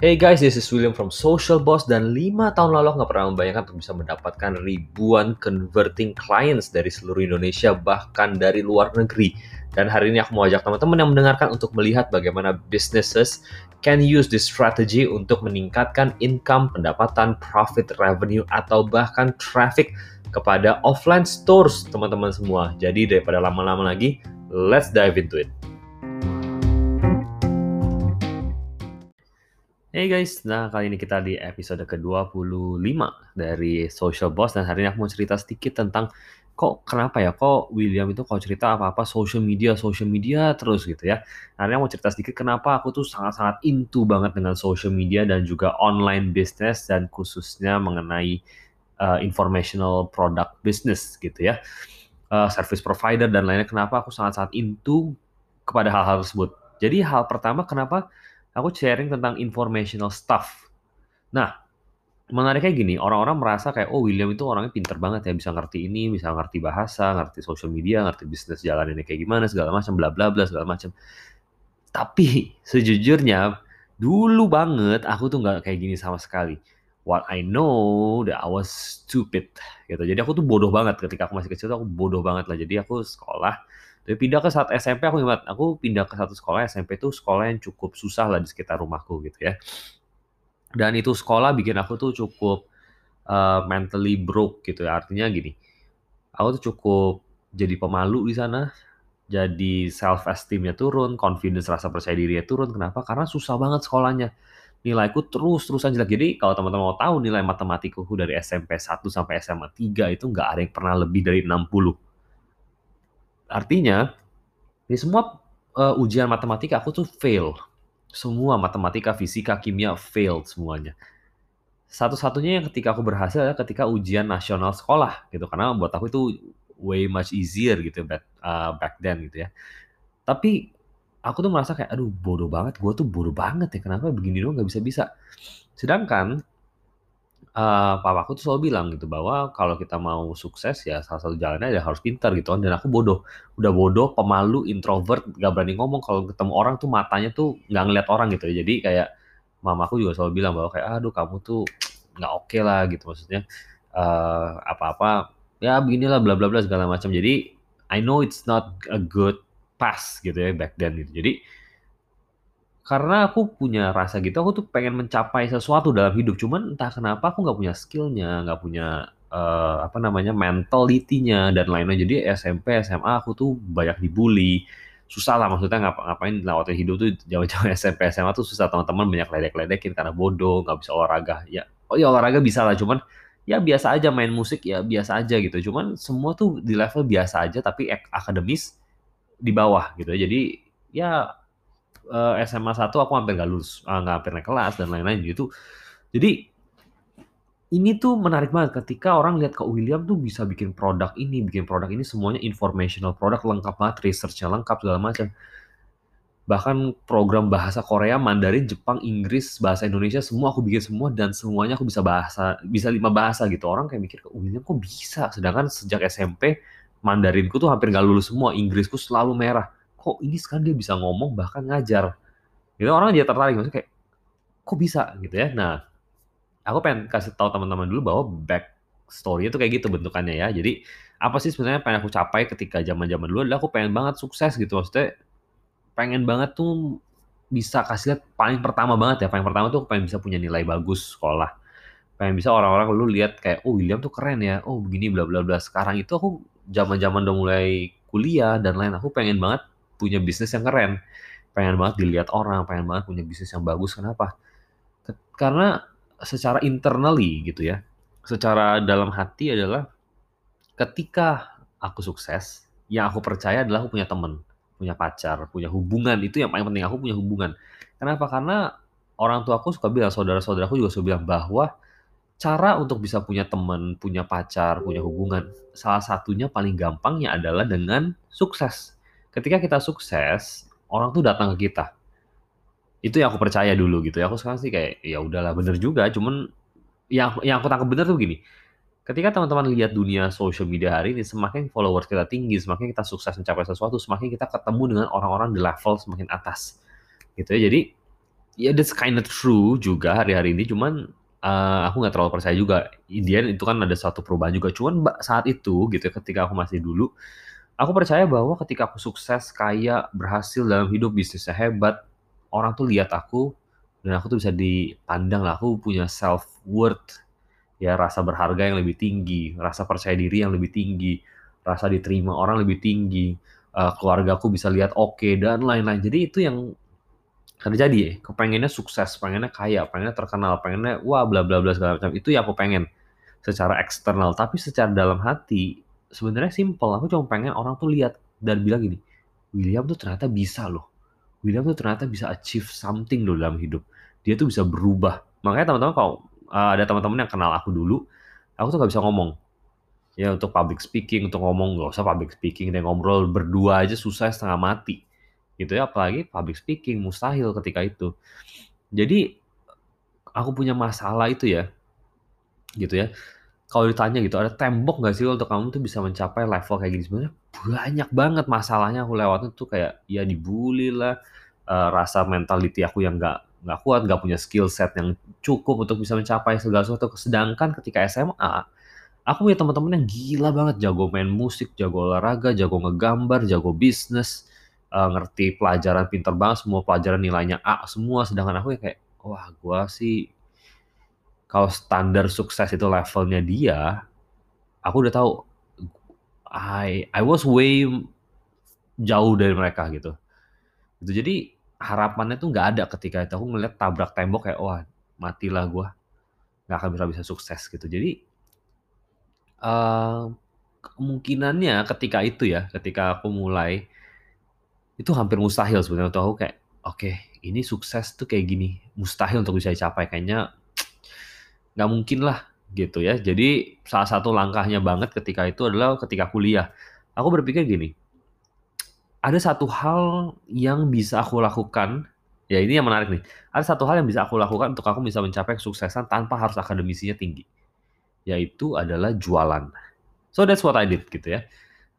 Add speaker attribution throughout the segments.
Speaker 1: Hey guys, this is William from Social Boss dan 5 tahun lalu nggak pernah membayangkan untuk bisa mendapatkan ribuan converting clients dari seluruh Indonesia bahkan dari luar negeri. Dan hari ini aku mau ajak teman-teman yang mendengarkan untuk melihat bagaimana businesses can use this strategy untuk meningkatkan income, pendapatan, profit, revenue, atau bahkan traffic kepada offline stores teman-teman semua. Jadi daripada lama-lama lagi, let's dive into it. Hey guys, nah kali ini kita di episode ke-25 dari Social Boss dan hari ini aku mau cerita sedikit tentang kok kenapa ya kok William itu kalau cerita apa-apa social media, social media terus gitu ya. Hari ini aku mau cerita sedikit kenapa aku tuh sangat-sangat into banget dengan social media dan juga online business dan khususnya mengenai uh, informational product business gitu ya. Uh, service provider dan lainnya kenapa aku sangat-sangat into kepada hal-hal tersebut. Jadi hal pertama kenapa aku sharing tentang informational stuff. Nah, menariknya gini, orang-orang merasa kayak, oh William itu orangnya pinter banget ya, bisa ngerti ini, bisa ngerti bahasa, ngerti social media, ngerti bisnis jalan ini kayak gimana, segala macam, bla bla bla, segala macam. Tapi, sejujurnya, dulu banget aku tuh nggak kayak gini sama sekali. What I know that I was stupid gitu. Jadi aku tuh bodoh banget ketika aku masih kecil tuh aku bodoh banget lah. Jadi aku sekolah tapi pindah ke saat SMP aku ingat, aku pindah ke satu sekolah SMP itu sekolah yang cukup susah lah di sekitar rumahku gitu ya. Dan itu sekolah bikin aku tuh cukup uh, mentally broke gitu ya. Artinya gini, aku tuh cukup jadi pemalu di sana, jadi self esteemnya turun, confidence rasa percaya dirinya turun. Kenapa? Karena susah banget sekolahnya. Nilaiku terus-terusan jelek. Jadi kalau teman-teman mau tahu nilai matematikku dari SMP 1 sampai SMA 3 itu nggak ada yang pernah lebih dari 60 Artinya, di semua uh, ujian matematika aku tuh fail. Semua matematika, fisika, kimia failed semuanya. Satu-satunya yang ketika aku berhasil adalah ketika ujian nasional sekolah gitu. Karena buat aku itu way much easier gitu back, uh, back then gitu ya. Tapi aku tuh merasa kayak aduh bodoh banget, gue tuh bodoh banget ya kenapa begini doang nggak bisa-bisa. Sedangkan uh, papaku tuh selalu bilang gitu bahwa kalau kita mau sukses ya salah satu jalannya ya harus pintar gitu kan dan aku bodoh. Udah bodoh, pemalu, introvert, gak berani ngomong kalau ketemu orang tuh matanya tuh nggak ngeliat orang gitu ya. Jadi kayak mamaku juga selalu bilang bahwa kayak aduh kamu tuh nggak oke lah gitu maksudnya uh, apa-apa ya beginilah bla bla bla segala macam. Jadi I know it's not a good pass gitu ya back then gitu. Jadi karena aku punya rasa gitu, aku tuh pengen mencapai sesuatu dalam hidup, cuman entah kenapa aku nggak punya skillnya, nggak punya, uh, apa namanya, mentality-nya dan lain-lain. Jadi SMP, SMA aku tuh banyak dibully, susah lah maksudnya ngapa ngapain lewatin hidup tuh zaman-zaman SMP, SMA tuh susah, teman-teman banyak ledek-ledekin karena bodoh, nggak bisa olahraga. Ya, oh ya olahraga bisa lah, cuman ya biasa aja main musik ya biasa aja gitu. Cuman semua tuh di level biasa aja tapi akademis di bawah gitu. Jadi ya uh, SMA 1 aku hampir nggak lulus, uh, nggak hampir naik kelas dan lain-lain gitu. Jadi ini tuh menarik banget ketika orang lihat ke William tuh bisa bikin produk ini, bikin produk ini semuanya informational produk lengkap banget, researchnya lengkap segala macam. Bahkan program bahasa Korea, Mandarin, Jepang, Inggris, bahasa Indonesia semua aku bikin semua dan semuanya aku bisa bahasa bisa lima bahasa gitu. Orang kayak mikir ke William kok bisa, sedangkan sejak SMP Mandarinku tuh hampir nggak lulus semua, Inggrisku selalu merah kok ini sekarang dia bisa ngomong bahkan ngajar. Gitu orang dia tertarik maksudnya kayak kok bisa? Gitu ya. Nah aku pengen kasih tahu teman-teman dulu bahwa back story itu kayak gitu bentukannya ya. Jadi apa sih sebenarnya pengen aku capai ketika zaman-zaman dulu adalah aku pengen banget sukses gitu. Maksudnya pengen banget tuh bisa kasih lihat paling pertama banget ya. Paling pertama tuh aku pengen bisa punya nilai bagus sekolah. Pengen bisa orang-orang lu lihat kayak oh William tuh keren ya. Oh begini bla bla bla. Sekarang itu aku zaman-zaman udah mulai kuliah dan lain aku pengen banget punya bisnis yang keren. Pengen banget dilihat orang, pengen banget punya bisnis yang bagus. Kenapa? Karena secara internally gitu ya, secara dalam hati adalah ketika aku sukses, yang aku percaya adalah aku punya temen, punya pacar, punya hubungan. Itu yang paling penting, aku punya hubungan. Kenapa? Karena orang tua aku suka bilang, saudara-saudaraku juga suka bilang bahwa cara untuk bisa punya teman, punya pacar, punya hubungan, salah satunya paling gampangnya adalah dengan sukses ketika kita sukses, orang tuh datang ke kita. Itu yang aku percaya dulu gitu ya. Aku sekarang sih kayak ya udahlah bener juga, cuman yang yang aku tangkap bener tuh gini. Ketika teman-teman lihat dunia social media hari ini, semakin followers kita tinggi, semakin kita sukses mencapai sesuatu, semakin kita ketemu dengan orang-orang di level semakin atas. Gitu ya. Jadi Ya that's kinda true juga hari-hari ini, cuman, eee, aku nggak terlalu percaya juga. In the end itu kan ada suatu perubahan juga, cuman saat itu gitu ya, ketika aku masih dulu, aku percaya bahwa ketika aku sukses, kaya, berhasil dalam hidup, bisnisnya hebat, orang tuh lihat aku, dan aku tuh bisa dipandang lah, aku punya self-worth, ya rasa berharga yang lebih tinggi, rasa percaya diri yang lebih tinggi, rasa diterima orang lebih tinggi, eee, keluargaku bisa lihat oke, dan lain-lain. Jadi itu yang terjadi, kepengennya sukses, pengennya kaya, pengennya terkenal, pengennya wah bla bla bla segala macam, itu yang aku pengen secara eksternal. Tapi secara dalam hati, sebenarnya simpel, aku cuma pengen orang tuh lihat dan bilang gini, "William tuh ternyata bisa loh, William tuh ternyata bisa achieve something loh dalam hidup. Dia tuh bisa berubah." Makanya teman-teman kalau, eee, ada teman-teman yang kenal aku dulu, aku tuh nggak bisa ngomong. Ya untuk public speaking, untuk ngomong nggak usah public speaking deh, ngobrol berdua aja susah setengah mati, gitu ya, apalagi public speaking, mustahil ketika itu. Jadi, aku punya masalah itu ya, gitu ya, kalau ditanya gitu, "Ada tembok nggak sih untuk kamu tuh bisa mencapai level kayak gini?" Sebenarnya banyak banget masalahnya aku lewatin tuh kayak, ya dibully lah, eee, rasa mentality aku yang nggak nggak kuat, nggak punya skill set yang cukup untuk bisa mencapai segala sesuatu. Sedangkan ketika SMA, aku punya teman-teman yang gila banget, jago main musik, jago olahraga, jago ngegambar, jago bisnis, eee, ngerti pelajaran, pinter banget, semua pelajaran nilainya A semua, sedangkan aku yang kayak, wah gua sih kalau standar sukses itu levelnya dia, aku udah tahu I I was way jauh dari mereka gitu. Gitu, jadi harapannya tuh nggak ada ketika itu, aku ngelihat tabrak tembok kayak, wah matilah gua, nggak akan bisa bisa sukses gitu. Jadi, eee, kemungkinannya ketika itu ya, ketika aku mulai, itu hampir mustahil sebenarnya untuk aku kayak, oke ini sukses tuh kayak gini, mustahil untuk bisa dicapai, kayaknya nggak mungkin lah gitu ya. Jadi salah satu langkahnya banget ketika itu adalah ketika kuliah. Aku berpikir gini, ada satu hal yang bisa aku lakukan, ya ini yang menarik nih, ada satu hal yang bisa aku lakukan untuk aku bisa mencapai kesuksesan tanpa harus akademisinya tinggi, yaitu adalah jualan. So that's what I did gitu ya.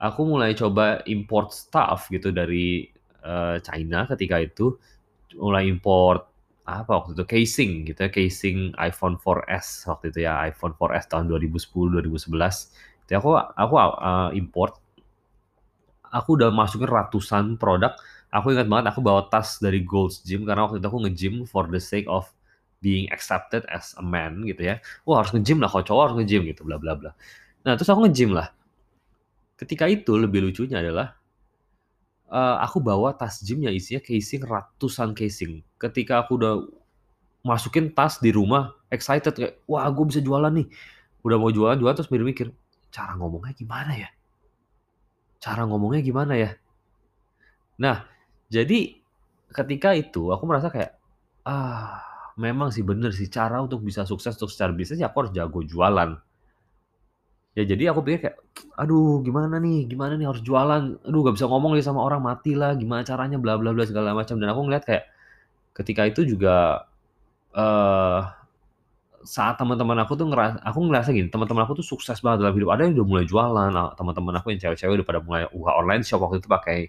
Speaker 1: Aku mulai coba import stuff gitu dari, eee, China ketika itu, mulai import apa waktu itu, casing gitu ya, casing iPhone 4S waktu itu ya, iPhone 4S tahun 2010, 2011. Itu aku aku, eee, import. Aku udah masukin ratusan produk. Aku ingat banget aku bawa tas dari Gold's Gym karena waktu itu aku nge-gym for the sake of being accepted as a man gitu ya. Wah harus nge-gym lah, kalau cowok harus nge-gym gitu, bla bla bla. Nah terus aku nge-gym lah. Ketika itu lebih lucunya adalah, eee, aku bawa tas gym yang isinya casing, ratusan casing. Ketika aku udah masukin tas di rumah, excited kayak, "Wah gue bisa jualan nih." Udah mau jualan jualan terus mikir-mikir, "Cara ngomongnya gimana ya? Cara ngomongnya gimana ya?" Nah, jadi ketika itu aku merasa kayak, ah memang sih bener sih cara untuk bisa sukses untuk secara bisnis ya aku harus jago jualan. Ya jadi aku pikir kayak, "Aduh gimana nih? Gimana nih? Harus jualan, aduh nggak bisa ngomong nih sama orang, matilah, gimana caranya, bla bla bla segala macam." Dan aku ngelihat kayak, ketika itu juga, eee, saat teman-teman aku tuh ngera aku ngerasa gini, teman-teman aku tuh sukses banget dalam hidup, ada yang udah mulai jualan, eee, teman-teman aku yang cewek-cewek udah pada mulai buka online shop waktu itu pakai,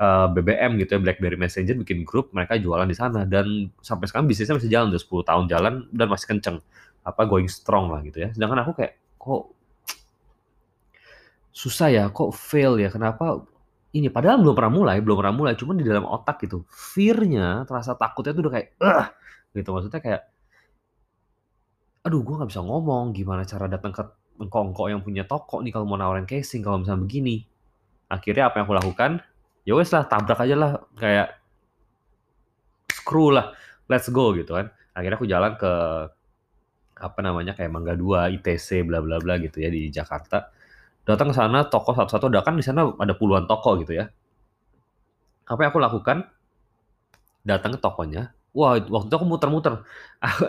Speaker 1: eee, BBM gitu ya, BlackBerry Messenger bikin grup, mereka jualan di sana. Dan sampai sekarang bisnisnya masih jalan, udah 10 tahun jalan dan masih kenceng, apa, going strong lah gitu ya. Sedangkan aku kayak, kok susah ya, kok fail ya, kenapa ini, padahal belum pernah mulai belum pernah mulai, cuman di dalam otak gitu, fear-nya, rasa takutnya tuh udah kayak, gitu. Maksudnya kayak aduh gue nggak bisa ngomong, gimana cara datang ke engkong-engkong yang punya toko nih kalau mau nawarin casing kalau misalnya begini. Akhirnya apa yang aku lakukan, ya wes lah tabrak aja lah, kayak screw lah, let's go gitu kan. Akhirnya aku jalan ke, apa namanya, kayak Mangga 2, ITC, bla bla bla gitu ya di Jakarta. Datang ke sana toko satu-satu, udah kan di sana ada puluhan toko gitu ya. Apa yang aku lakukan, datang ke tokonya, wah waktu itu aku muter-muter,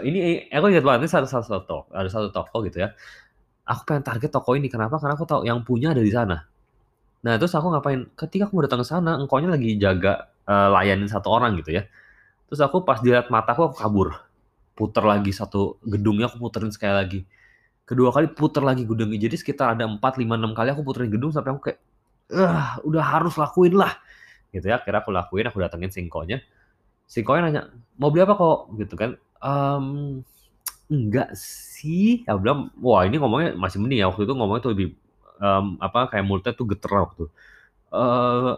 Speaker 1: ini aku ingat banget ini satu satu satu ada satu toko gitu ya. Aku pengen target toko ini, kenapa? Karena aku tahu yang punya ada di sana. Nah terus aku ngapain, ketika aku mau datang ke sana, engkongnya lagi jaga, eee, layanin satu orang gitu ya. Terus aku pas dia lihat mataku, aku kabur. Puter lagi satu gedungnya, aku puterin sekali lagi. Kedua kali puter lagi gedungnya, jadi sekitar ada 4, 5, 6 kali aku puterin gedung sampai aku kayak, udah harus lakuin lah, gitu ya. Akhirnya aku lakuin, aku datengin si engkongnya. Si konya nanya, "Mau beli apa kok?" Gitu kan, mmm, "Enggak sih," aku bilang, wah ini ngomongnya masih mending ya, waktu itu ngomongnya tuh lebih, mmm, apa, kayak mulutnya tuh geter waktu, eee,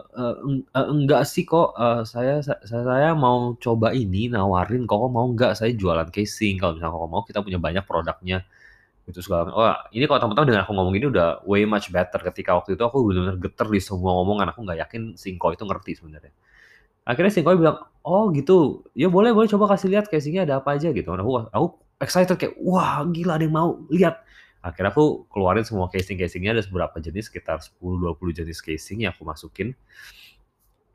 Speaker 1: eng eee, "Enggak sih kok, eee, saya sa saya mau coba ini, nawarin, Koko mau nggak? Saya jualan casing, kalau misalnya Koko mau kita punya banyak produknya." Gitu segala wah ini kalau temen-temen dengan aku ngomong gini udah way much better, ketika waktu itu aku bener-bener geter di semua omongan, aku nggak yakin si engkau itu ngerti sebenarnya. Akhirnya si engkaunya bilang, "Oh gitu, ya boleh boleh coba kasih lihat casing-nya ada apa aja," gitu. Aku aku excited kayak, "Wah gila ada yang mau, lihat." Akhirnya aku keluarin semua casing-casing-nya ada beberapa jenis, sekitar 10, 20 jenis casing yang aku masukin.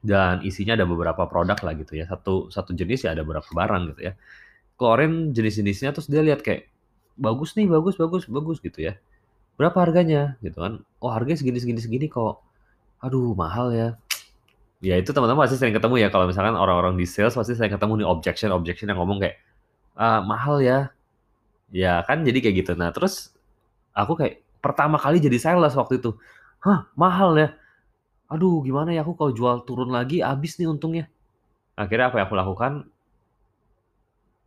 Speaker 1: Dan isinya ada beberapa produk lah gitu ya, satu satu jenis ya ada berapa barang gitu ya. Keluarin jenis-jenisnya terus dia lihat kayak, "Bagus nih, bagus bagus bagus," gitu ya. "Berapa harganya?" Gitu kan. "Oh harganya segini segini segini kok." "Aduh mahal ya." Ya itu teman-teman pasti sering ketemu ya kalau misalkan orang-orang di sales pasti sering ketemu nih objection-objection yang ngomong kayak, eee, "Mahal ya." Ya kan jadi kayak gitu. Nah terus aku kayak pertama kali jadi sales waktu itu, "Hah mahal ya? Aduh gimana ya aku kalau jual turun lagi habis nih untungnya." Akhirnya apa yang aku lakukan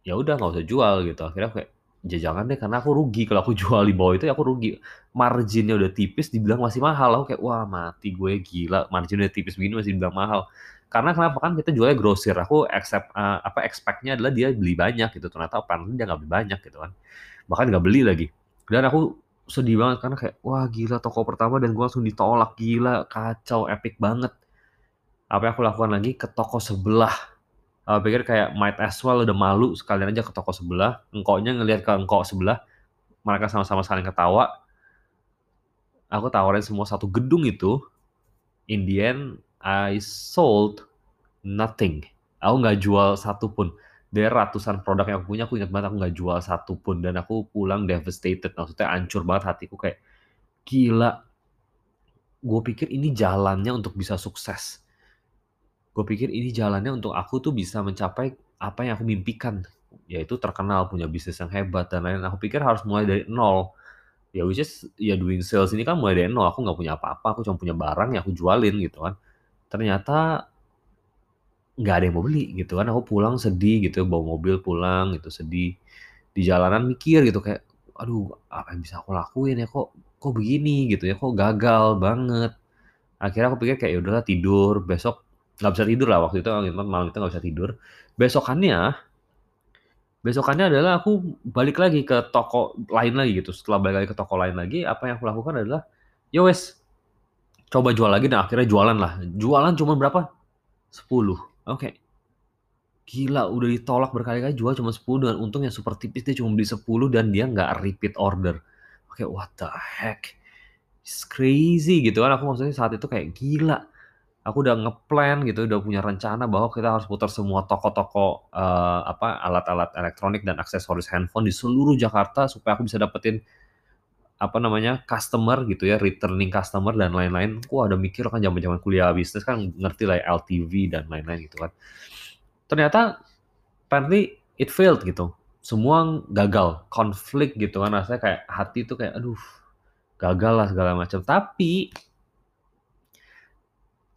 Speaker 1: ya udah nggak usah jual gitu. Akhirnya aku kayak, ya jangan deh karena aku rugi kalau aku jual di bawah itu ya aku rugi. Margin-nya udah tipis dibilang masih mahal, aku kayak, "Wah mati gue gila margin udah tipis begini masih dibilang mahal." Karena kenapa, kan kita jualnya grosir, aku accept eee, apa, expect-nya adalah dia beli banyak gitu, ternyata apparently dia nggak beli banyak gitu kan. Bahkan nggak beli lagi. Dan aku sedih banget karena kayak, "Wah gila toko pertama dan gua langsung ditolak, gila kacau, epic banget." Apa yang aku lakukan lagi, ke toko sebelah. Aku pikir kayak might as well udah malu sekalian aja ke toko sebelah, engkaunya ngelihat ke engkau sebelah, mereka sama-sama saling ketawa. Aku tawarin semua satu gedung itu, in the end I sold nothing. Aku nggak jual satu pun. Dari ratusan produk yang aku punya, aku ingat banget aku nggak jual satu pun dan aku pulang devastated, maksudnya hancur banget hatiku kayak, "Gila." Gue pikir ini jalannya untuk bisa sukses. Gue pikir ini jalannya untuk aku tuh bisa mencapai apa yang aku mimpikan, yaitu terkenal, punya bisnis yang hebat dan lain-lain. Aku pikir harus mulai dari nol. Ya which is ya doing sales ini kan mulai dari nol, aku nggak punya apa-apa, aku cuma punya barang yang aku jualin gitu kan. Ternyata nggak ada yang mau beli gitu kan, aku pulang sedih gitu, bawa mobil pulang gitu sedih. Di jalanan mikir gitu kayak, "Aduh apa yang bisa aku lakuin ya, kok kok begini gitu ya, kok gagal banget." Akhirnya aku pikir kayak, "Ya udahlah tidur, besok" nggak bisa tidur lah waktu itu malam itu nggak bisa tidur. Besokannya besokannya adalah aku balik lagi ke toko lain lagi gitu, setelah balik lagi ke toko lain lagi, apa yang aku lakukan adalah, ya wes, coba jual lagi dan akhirnya jualan lah. Jualan cuma berapa? 10. Oke. Gila udah ditolak berkali-kali jual cuma 10 dengan untung yang super tipis, dia cuma beli 10 dan dia nggak repeat order. Oke, what the heck, it's crazy gitu kan, aku maksudnya saat itu kayak gila. Aku udah nge-plan gitu, udah punya rencana bahwa kita harus putar semua toko-toko, eee, apa, alat-alat elektronik dan aksesoris handphone di seluruh Jakarta supaya aku bisa dapetin, apa namanya, customer gitu ya, returning customer dan lain-lain. Wah, udah mikir kan zaman-zaman kuliah bisnis kan ngerti lah ya LTV dan lain-lain gitu kan. Ternyata apparently it failed gitu, semua gagal, konflik gitu kan, rasanya kayak hati tuh kayak, aduh gagal lah segala macam. Tapi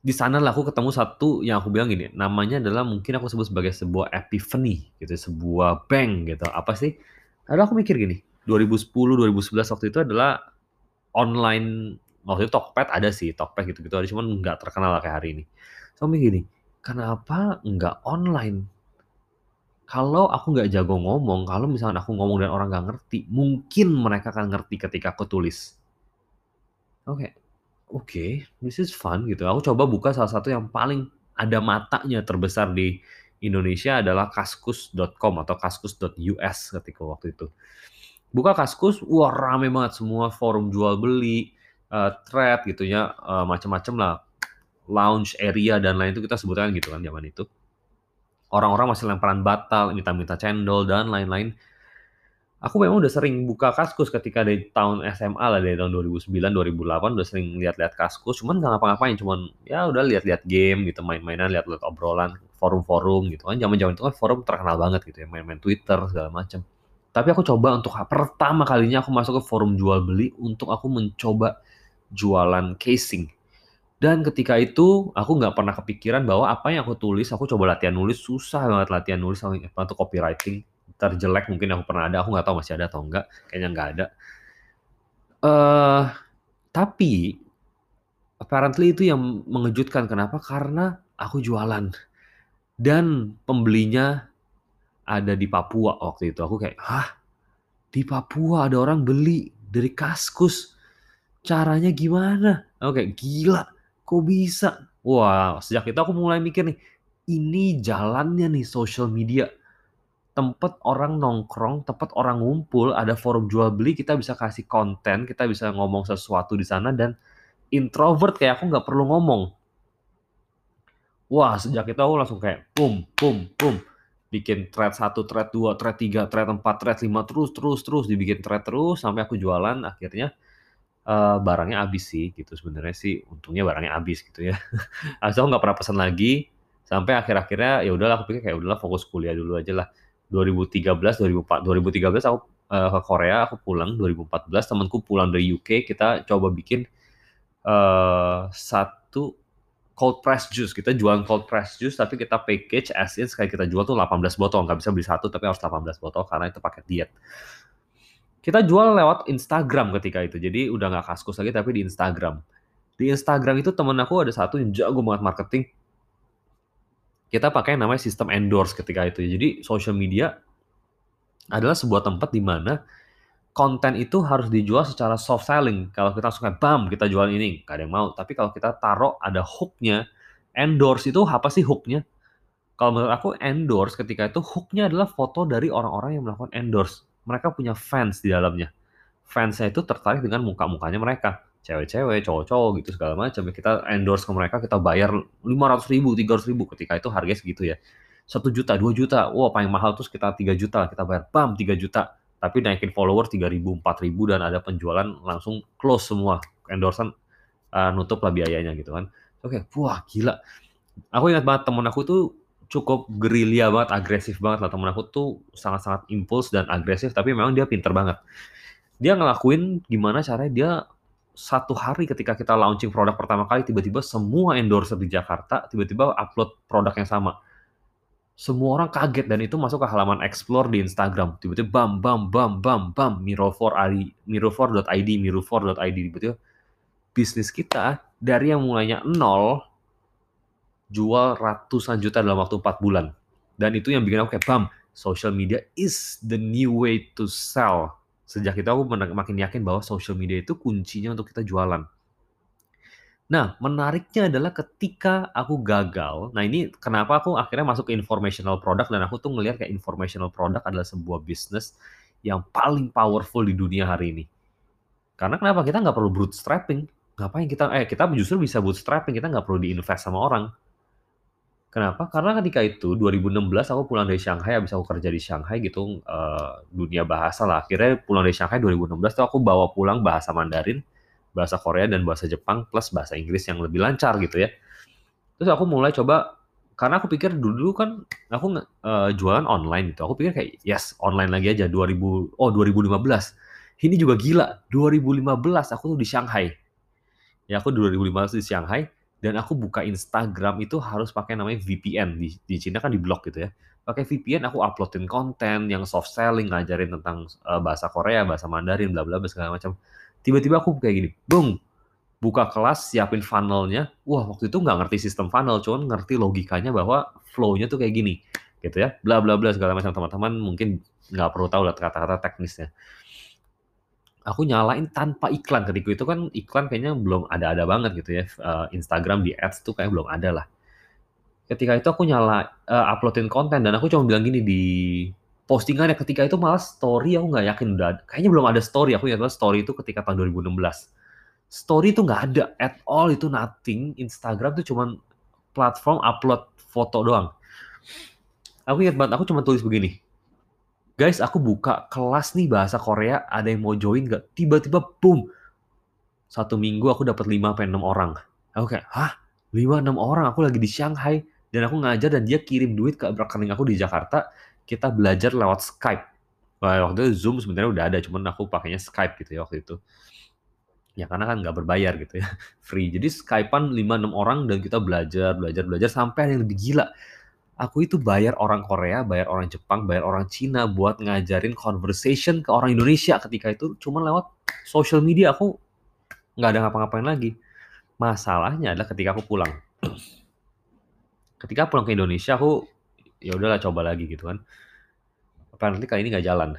Speaker 1: di sana lah aku ketemu satu yang aku bilang gini, namanya adalah mungkin aku sebut sebagai sebuah epiphany gitu, sebuah bang gitu. Apa sih? Lalu aku mikir gini, 2010, 2011 waktu itu adalah online, waktu itu Tokped ada sih, Tokped gitu-gitu ada, cuman nggak terkenal kayak hari ini. So mikir gini, kenapa nggak online? Kalau aku nggak jago ngomong, kalau misalkan aku ngomong dan orang nggak ngerti, mungkin mereka akan ngerti ketika aku tulis. Oke, Oke, this is fun gitu. Aku coba buka salah satu yang paling ada matanya terbesar di Indonesia adalah Kaskus.com atau Kaskus.us ketika waktu itu. Buka Kaskus, wah rame banget semua forum jual beli, uh, thread gitu ya, uh, macam-macam lah, lounge area dan lain itu kita sebutkan gitu kan zaman itu. Orang-orang masih lemparan batal, minta-minta cendol dan lain-lain. Aku memang udah sering buka Kaskus ketika dari tahun SMA lah, dari tahun 2009, 2008 udah sering lihat-lihat Kaskus, cuman nggak ngapa-ngapain, cuman ya udah lihat-lihat game gitu, main-mainan, lihat-lihat obrolan, forum-forum gitu kan. Zaman-zaman itu kan forum terkenal banget gitu ya, main-main Twitter segala macam. Tapi aku coba untuk pertama kalinya aku masuk ke forum jual beli untuk aku mencoba jualan casing. Dan ketika itu, aku nggak pernah kepikiran bahwa apa yang aku tulis, aku coba latihan nulis, susah banget latihan nulis untuk copywriting. Terjelek mungkin aku pernah ada, aku nggak tahu masih ada atau enggak, kayaknya nggak ada. Uh, tapi apparently itu yang mengejutkan. Kenapa? Karena aku jualan dan pembelinya ada di Papua waktu itu. Aku kayak, "Hah? Di Papua ada orang beli dari Kaskus? Caranya gimana?" Kayak, "Gila, kok bisa?" Wah, sejak itu aku mulai mikir nih, ini jalannya nih social media. Tempat orang nongkrong, tempat orang ngumpul, ada forum jual beli, kita bisa kasih konten, kita bisa ngomong sesuatu di sana dan introvert kayak aku nggak perlu ngomong. Wah, sejak itu aku langsung kayak boom, boom, boom. Bikin thread 1, thread 2, thread 3, thread 4, thread 5, terus, terus, terus. Dibikin thread terus, sampai aku jualan, akhirnya uh, barangnya habis sih, gitu. Sebenarnya sih, untungnya barangnya habis gitu ya. Aku nggak pernah pesan lagi, sampai akhir-akhirnya ya udahlah aku pikir kayak udahlah fokus kuliah dulu aja lah. 2013, 2004, 2013 aku uh, ke Korea, aku pulang 2014, temanku pulang dari UK, kita coba bikin uh, satu cold press juice. Kita jual cold press juice tapi kita package as in sekali kita jual tuh 18 botol. Nggak bisa beli satu tapi harus 18 botol karena itu paket diet. Kita jual lewat Instagram ketika itu. Jadi udah nggak kaskus lagi tapi di Instagram. Di Instagram itu temen aku ada satu yang jago banget marketing. Kita pakai namanya sistem endorse ketika itu. Jadi social media adalah sebuah tempat di mana konten itu harus dijual secara soft selling. Kalau kita suka bam, kita jual ini, gak ada yang mau. Tapi kalau kita taruh ada hooknya, endorse itu apa sih hooknya? Kalau menurut aku endorse ketika itu hooknya adalah foto dari orang-orang yang melakukan endorse. Mereka punya fans di dalamnya. Fansnya itu tertarik dengan muka-mukanya mereka. Cewek-cewek, cowok-cowok gitu segala macam. Kita endorse ke mereka, kita bayar 500 ribu, 300 ribu. Ketika itu harganya segitu ya. 1 juta, 2 juta. Wah paling mahal tuh sekitar 3 juta. Kita bayar, bam 3 juta tapi naikin follower 3000 4000 dan ada penjualan langsung close semua endorsement uh, nutup lah biayanya gitu kan oke okay, wah gila aku ingat banget temen aku tuh cukup gerilya banget agresif banget lah temen aku tuh sangat-sangat impuls dan agresif tapi memang dia pinter banget dia ngelakuin gimana caranya dia satu hari ketika kita launching produk pertama kali tiba-tiba semua endorser di Jakarta tiba-tiba upload produk yang sama semua orang kaget dan itu masuk ke halaman explore di Instagram. Tiba-tiba bam bam bam bam bam Miro4 ID, Miro4.id, Miro4.id tiba-tiba bisnis kita dari yang mulainya nol jual ratusan juta dalam waktu 4 bulan. Dan itu yang bikin aku kayak bam, social media is the new way to sell. Sejak itu aku makin yakin bahwa social media itu kuncinya untuk kita jualan. Nah, menariknya adalah ketika aku gagal, nah ini kenapa aku akhirnya masuk ke informational product dan aku tuh ngelihat kayak informational product adalah sebuah bisnis yang paling powerful di dunia hari ini. Karena kenapa? Kita nggak perlu bootstrapping. Ngapain kita, eh kita justru bisa bootstrapping, kita nggak perlu diinvest sama orang. Kenapa? Karena ketika itu 2016 aku pulang dari Shanghai, habis aku kerja di Shanghai gitu, uh, dunia bahasa lah. Akhirnya pulang dari Shanghai 2016 tuh aku bawa pulang bahasa Mandarin, bahasa Korea dan bahasa Jepang plus bahasa Inggris yang lebih lancar gitu ya. Terus aku mulai coba karena aku pikir dulu kan aku uh, jualan online gitu. Aku pikir kayak yes, online lagi aja 2000 oh 2015. Ini juga gila. 2015 aku tuh di Shanghai. Ya aku 2015 di Shanghai dan aku buka Instagram itu harus pakai namanya VPN di di Cina kan di blok gitu ya. Pakai VPN aku uploadin konten yang soft selling, ngajarin tentang uh, bahasa Korea, bahasa Mandarin, bla bla segala macam tiba-tiba aku kayak gini, boom, buka kelas, siapin funnelnya. Wah, waktu itu nggak ngerti sistem funnel, cuman ngerti logikanya bahwa flow-nya tuh kayak gini, gitu ya. Bla bla bla segala macam teman-teman mungkin nggak perlu tahu lah kata-kata teknisnya. Aku nyalain tanpa iklan. Ketika itu kan iklan kayaknya belum ada-ada banget gitu ya. Uh, Instagram di ads tuh kayak belum ada lah. Ketika itu aku nyala uh, uploadin konten dan aku cuma bilang gini di postingannya ketika itu malah story aku nggak yakin udah kayaknya belum ada story. Aku ingat story itu ketika tahun 2016 story itu nggak ada at all. Itu nothing. Instagram tuh cuman platform upload foto doang. Aku ingat banget aku cuma tulis begini guys aku buka kelas nih bahasa Korea. Ada yang mau join nggak? Tiba-tiba boom. Satu minggu aku dapat 5 sampai 6 orang. Aku kayak hah? 5 6 orang? Aku lagi di Shanghai. Dan aku ngajar dan dia kirim duit ke rekening aku di Jakarta. Kita belajar lewat Skype. Waktu itu Zoom sebenarnya udah ada, cuman aku pakainya Skype gitu ya waktu itu. Ya karena kan nggak berbayar gitu ya, free. Jadi Skype-an 5, 6 orang dan kita belajar belajar belajar sampai yang lebih gila. Aku itu bayar orang Korea, bayar orang Jepang, bayar orang Cina buat ngajarin conversation ke orang Indonesia ketika itu cuma lewat social media, aku nggak ada ngapa-ngapain lagi. Masalahnya adalah ketika aku pulang. Ketika pulang ke Indonesia aku, ya udahlah coba lagi gitu kan. Apparently kali ini nggak jalan.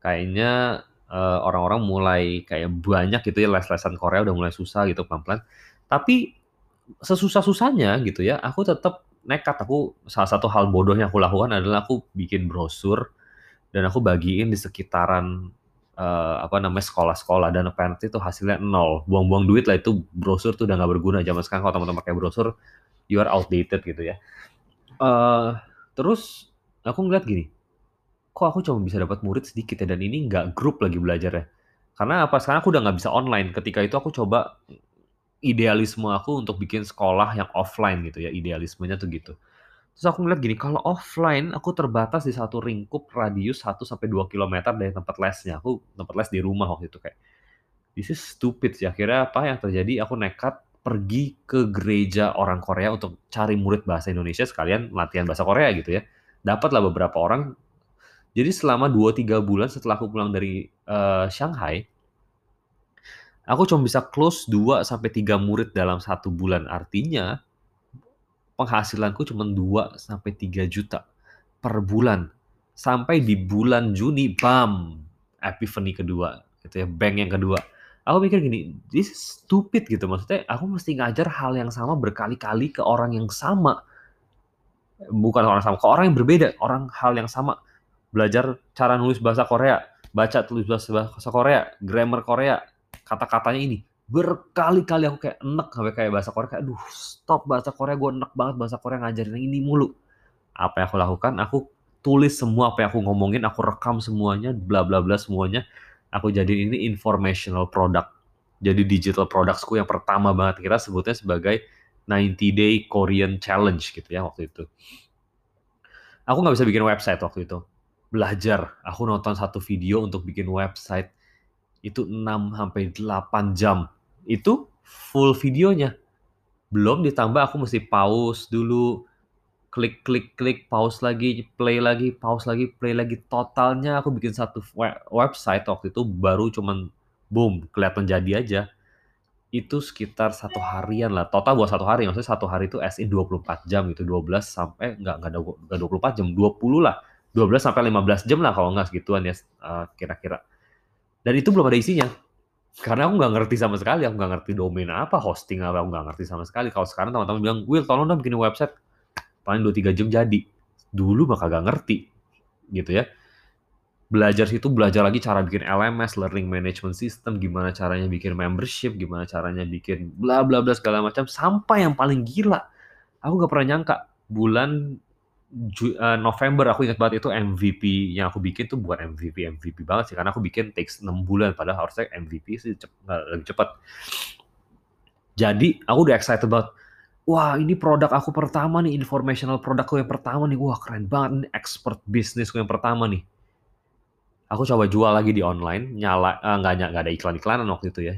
Speaker 1: Kayaknya, eee, orang-orang mulai kayak banyak gitu ya les-lesan Korea udah mulai susah gitu pelan-pelan. Tapi sesusah-susahnya gitu ya, aku tetap nekat. Aku salah satu hal bodoh yang aku lakukan adalah aku bikin brosur dan aku bagiin di sekitaran, eee, apa namanya, sekolah-sekolah dan apparently itu hasilnya nol, buang-buang duit lah itu brosur tuh udah nggak berguna zaman sekarang kalau teman-teman pakai brosur, you are outdated gitu ya. Eee, terus aku ngeliat gini, kok aku cuma bisa dapat murid sedikit ya dan ini nggak grup lagi belajarnya. Karena apa, sekarang aku udah nggak bisa online, ketika itu aku coba idealisme aku untuk bikin sekolah yang offline gitu ya, idealismenya tuh gitu. Terus aku ngeliat gini, kalau offline aku terbatas di satu lingkup radius 1 sampai 2 kilometer dari tempat lesnya. Aku tempat les di rumah waktu itu kayak, this is stupid sih. Akhirnya apa yang terjadi, aku nekat pergi ke gereja orang Korea untuk cari murid bahasa Indonesia sekalian latihan bahasa Korea gitu ya. Dapatlah beberapa orang. Jadi selama 2, 3 bulan setelah aku pulang dari, eee, Shanghai aku cuma bisa close 2 sampai 3 murid dalam 1 bulan. Artinya penghasilanku cuman 2 sampai 3 juta per bulan. Sampai di bulan Juni, bam, epiphany kedua gitu ya, bank yang kedua. Aku mikir gini, this is stupid gitu, maksudnya aku mesti ngajar hal yang sama berkali-kali ke orang yang sama. Bukan orang sama, ke orang yang berbeda, orang hal yang sama. Belajar cara nulis bahasa Korea, baca tulis bahasa Korea, grammar Korea, kata-katanya ini. Berkali-kali aku kayak enek sampai kayak bahasa Korea kayak, "Aduh, stop bahasa Korea, gue enek banget bahasa Korea ngajarin ini mulu." Apa yang aku lakukan, aku tulis semua apa yang aku ngomongin, aku rekam semuanya, bla bla bla semuanya. Aku jadiin ini informational product. Jadi digital products-ku yang pertama banget, kita sebutnya sebagai 90 Day Korean Challenge gitu ya waktu itu. Aku nggak bisa bikin website waktu itu. Belajar, aku nonton satu video untuk bikin website, itu 6 sampai 8 jam. Itu full videonya. Belum ditambah aku mesti pause dulu, klik klik klik, pause lagi, play lagi, pause lagi, play lagi. Totalnya aku bikin satu we website waktu itu baru cuman boom, kelihatan jadi aja. Itu sekitar 1 harian lah, total buat 1 hari, maksudnya 1 hari itu as in 24 jam gitu, 12 sampai enggak enggak dua enggak 24 jam, 20 lah, 12 sampai 15 jam lah kalau enggak segituan ya, eee, kira-kira. Dan itu belum ada isinya. Karena aku nggak ngerti sama sekali, aku nggak ngerti domain apa, hosting apa, aku nggak ngerti sama sekali. Kalau sekarang teman-teman bilang, "Will, tolong dong bikin website." Paling 2, 3 jam jadi. Dulu mah kagak ngerti, gitu ya. Belajar situ, belajar lagi cara bikin LMS, learning management system, gimana caranya bikin membership, gimana caranya bikin bla bla bla segala macam, sampai yang paling gila, aku nggak pernah nyangka bulan Eee, November aku ingat banget itu MVP yang aku bikin tuh bukan MVP MVP banget sih, karena aku bikin takes 6 bulan, padahal harusnya MVP sih cep lebih cepet. Jadi aku udah excited banget, "Wah, ini produk aku pertama nih, informational produk-ku yang pertama nih, wah keren banget nih, expert bisnisku yang pertama nih." Aku coba jual lagi di online, nyala eee, nggak nya nggak ada iklan-iklanan waktu itu ya.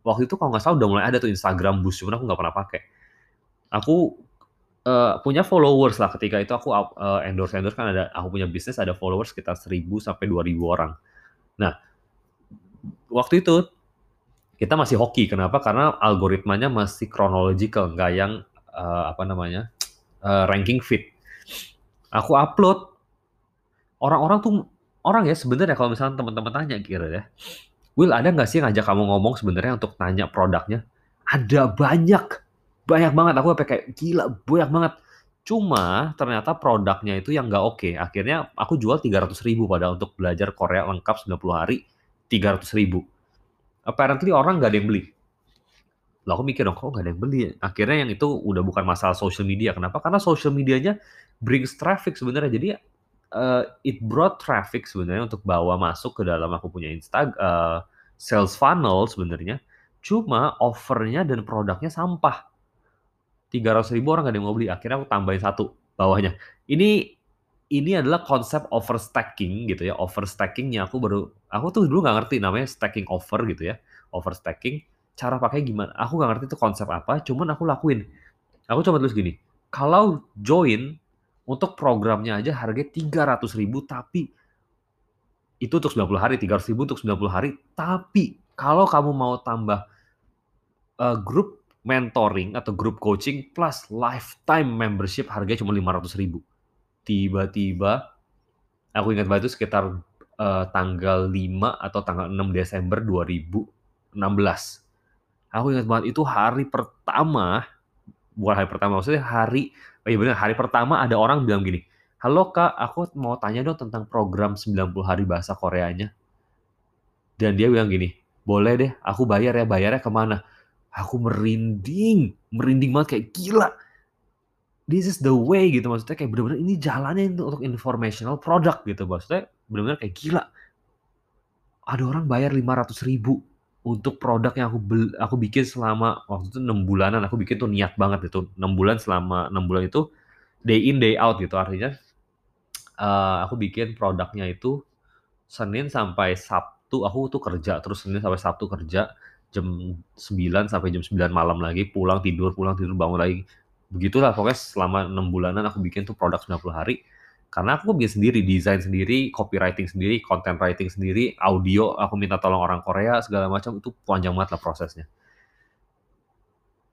Speaker 1: Waktu itu kalau nggak salah udah mulai ada tuh Instagram Boost, cuman aku nggak pernah pakai. Aku Eee, punya followers lah ketika itu aku up eee, endorse-endorse kan ada aku punya bisnis ada followers sekitar 1000 sampai 2000 orang. Nah, waktu itu kita masih hoki, kenapa? Karena algoritmanya masih chronological, nggak yang, eee, apa namanya, eee, ranking feed. Aku upload, orang-orang tuh orang ya sebenarnya kalau misalnya teman-teman tanya kira ya, "Will, ada nggak sih ngajak kamu ngomong sebenarnya untuk tanya produknya?" Ada banyak, banyak banget, aku sampai kayak, "Gila, banyak banget." Cuma ternyata produknya itu yang nggak oke, akhirnya aku jual 300.000 padahal untuk belajar Korea lengkap 90 hari, 300.000. Apparently orang nggak ada yang beli. Lah aku mikir dong, kok nggak ada yang beli ya? Akhirnya yang itu udah bukan masalah social media, kenapa? Karena social medianya brings traffic sebenarnya. Jadi, eee, it brought traffic sebenarnya untuk bawa masuk ke dalam aku punya Instag eee, sales funnel sebenarnya, cuma offer-nya dan produknya sampah. 300.000 orang nggak ada yang mau beli, akhirnya aku tambahin 1 bawahnya. Ini ini adalah konsep overstacking gitu ya, overstacking-nya aku baru aku tuh dulu nggak ngerti namanya stacking offer gitu ya, overstacking. cara pakai gimana. Aku nggak ngerti itu konsep apa, cuman aku lakuin. Aku coba tulis gini, kalau join untuk programnya aja harganya 300 ribu, tapi itu untuk 90 hari, 300 ribu untuk 90 hari. Tapi kalau kamu mau tambah uh, grup mentoring atau grup coaching plus lifetime membership harganya cuma 500 ribu. Tiba-tiba, aku ingat banget itu sekitar uh, tanggal 5 atau tanggal 6 Desember 2016. Aku ingat banget itu hari pertama, bukan hari pertama, maksudnya hari, oh iya benar, hari pertama ada orang bilang gini, Halo kak, aku mau tanya dong tentang program 90 hari bahasa Koreanya. Dan dia bilang gini, boleh deh, aku bayar ya, bayarnya ke mana? Aku merinding, merinding banget kayak gila. This is the way gitu, maksudnya kayak bener-bener ini jalannya untuk informational product gitu, maksudnya bener-bener kayak gila. Ada orang bayar 500 ribu untuk produk yang aku aku bikin selama waktu itu 6 bulanan, aku bikin tuh niat banget gitu. 6 bulan selama 6 bulan itu day in day out gitu artinya uh, aku bikin produknya itu Senin sampai Sabtu aku tuh kerja terus Senin sampai Sabtu kerja jam 9 sampai jam 9 malam lagi pulang tidur pulang tidur bangun lagi. Begitulah pokoknya selama enam bulanan aku bikin tuh produk 90 hari. Karena aku bikin sendiri desain sendiri copywriting sendiri content writing sendiri audio aku minta tolong orang Korea segala macam itu panjang banget lah prosesnya.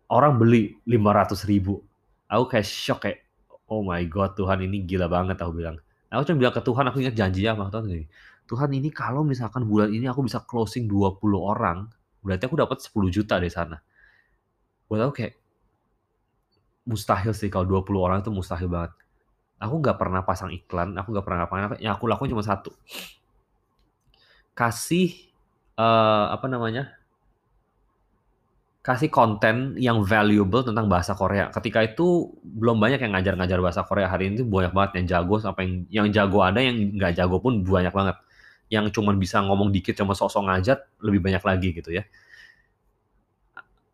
Speaker 1: Orang beli 500 ribu. Aku kayak shock kayak oh my god Tuhan ini gila banget aku bilang. Aku cuma bilang ke Tuhan, aku ingat janjinya sama Tuhan gini, Tuhan ini kalau misalkan bulan ini aku bisa closing 20 orang, berarti aku dapat 10 juta dari sana. Buat aku kayak, mustahil sih kalau 20 orang itu mustahil banget. Aku nggak pernah pasang iklan, aku nggak pernah ngapain, yang aku lakuin cuma satu. Kasih, uh, apa namanya, kasih konten yang valuable tentang bahasa Korea. Ketika itu belum banyak yang ngajar-ngajar bahasa Korea. Hari ini banyak banget yang jago sampai yang, yang jago ada, yang nggak jago pun banyak banget. Yang cuma bisa ngomong dikit, cuma sosok ngajar, lebih banyak lagi gitu ya.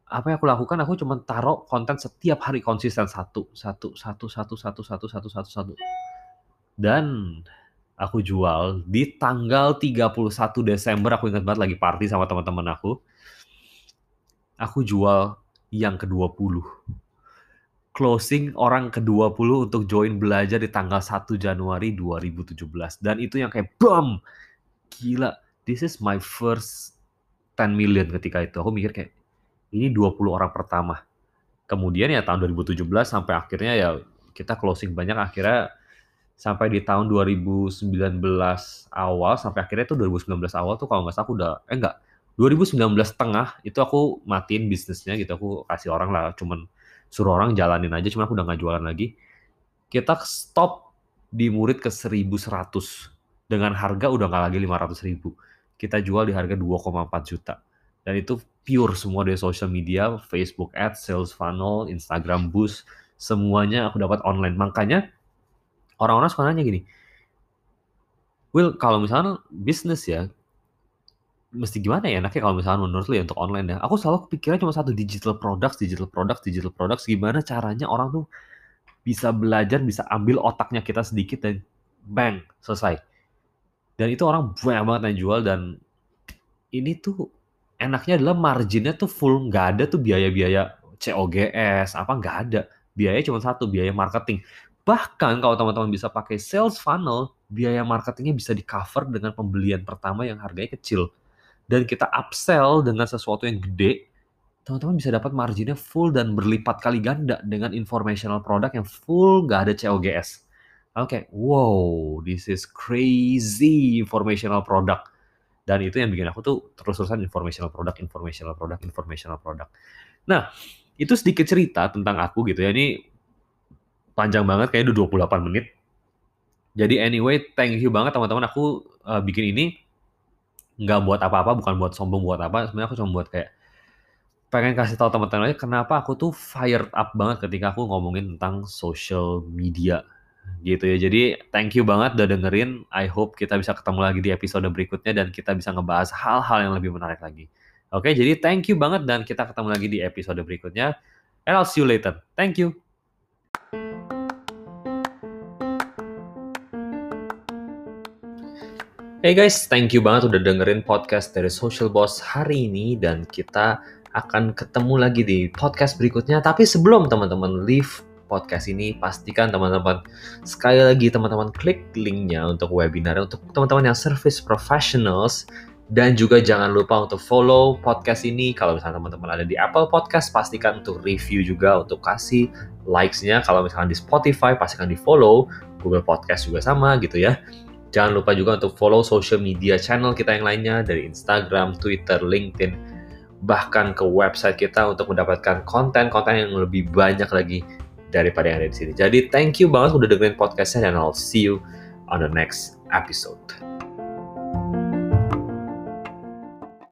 Speaker 1: Apa yang aku lakukan? Aku cuma taruh konten setiap hari konsisten satu, satu, satu, satu, satu, satu, satu, satu, satu. Dan aku jual di tanggal 31 Desember. Aku ingat banget lagi party sama teman-teman aku aku jual yang ke-20. Closing orang ke-20 untuk join belajar di tanggal 1 Januari 2017. Dan itu yang kayak BAM! Gila, this is my first 10 million ketika itu. Aku mikir kayak, ini 20 orang pertama. Kemudian ya tahun 2017 sampai akhirnya ya kita closing banyak akhirnya sampai di tahun 2019 awal sampai akhirnya itu 2019 awal tuh kalau nggak salah aku udah eh enggak 2019 tengah itu aku matiin bisnisnya gitu aku kasih orang lah cuman suruh orang jalanin aja cuman aku udah nggak jualan lagi kita stop di murid ke 1100 dengan harga udah nggak lagi 500 ribu kita jual di harga 2,4 juta dan itu pure semua dari social media Facebook Ads, Sales Funnel, Instagram Boost semuanya aku dapat online makanya orang-orang suka nanya gini Will kalau misalnya bisnis ya mesti gimana ya enaknya kalau misalnya menurut lu ya untuk online ya. Aku selalu kepikiran cuma satu digital products, digital products, digital products. Gimana caranya orang tuh bisa belajar, bisa ambil otaknya kita sedikit dan bang selesai. Dan itu orang banyak banget yang jual dan ini tuh enaknya adalah marginnya tuh full nggak ada tuh biaya-biaya COGS apa nggak ada. Biaya cuma satu biaya marketing. Bahkan kalau teman-teman bisa pakai sales funnel biaya marketingnya bisa di cover dengan pembelian pertama yang harganya kecil. Dan kita upsell dengan sesuatu yang gede, teman-teman bisa dapat marginnya full dan berlipat kali ganda dengan informational product yang full nggak ada COGS. Oke, okay, wow, this is crazy informational product. Dan itu yang bikin aku tuh terus-terusan informational product, informational product, informational product. Nah, itu sedikit cerita tentang aku gitu ya. Ini panjang banget, kayaknya udah 28 menit. Jadi anyway, thank you banget teman-teman aku uh, bikin ini nggak buat apa-apa, bukan buat sombong buat apa, sebenarnya aku cuma buat kayak pengen kasih tahu teman-teman aja kenapa aku tuh fired up banget ketika aku ngomongin tentang social media gitu ya. Jadi thank you banget udah dengerin. I hope kita bisa ketemu lagi di episode berikutnya dan kita bisa ngebahas hal-hal yang lebih menarik lagi. Oke, jadi thank you banget dan kita ketemu lagi di episode berikutnya. And I'll see you later. Thank you. Hey guys, thank you banget udah dengerin podcast dari Social Boss hari ini dan kita akan ketemu lagi di podcast berikutnya. Tapi sebelum teman-teman leave podcast ini, pastikan teman-teman sekali lagi teman-teman klik linknya untuk webinar untuk teman-teman yang service professionals dan juga jangan lupa untuk follow podcast ini. Kalau misalnya teman-teman ada di Apple Podcast, pastikan untuk review juga, untuk kasih likes-nya. Kalau misalnya di Spotify, pastikan di follow. Google Podcast juga sama gitu ya. Jangan lupa juga untuk follow social media channel kita yang lainnya dari Instagram, Twitter, LinkedIn, bahkan ke website kita untuk mendapatkan konten-konten yang lebih banyak lagi daripada yang ada di sini. Jadi thank you banget udah dengerin podcastnya dan I'll see you on the next episode.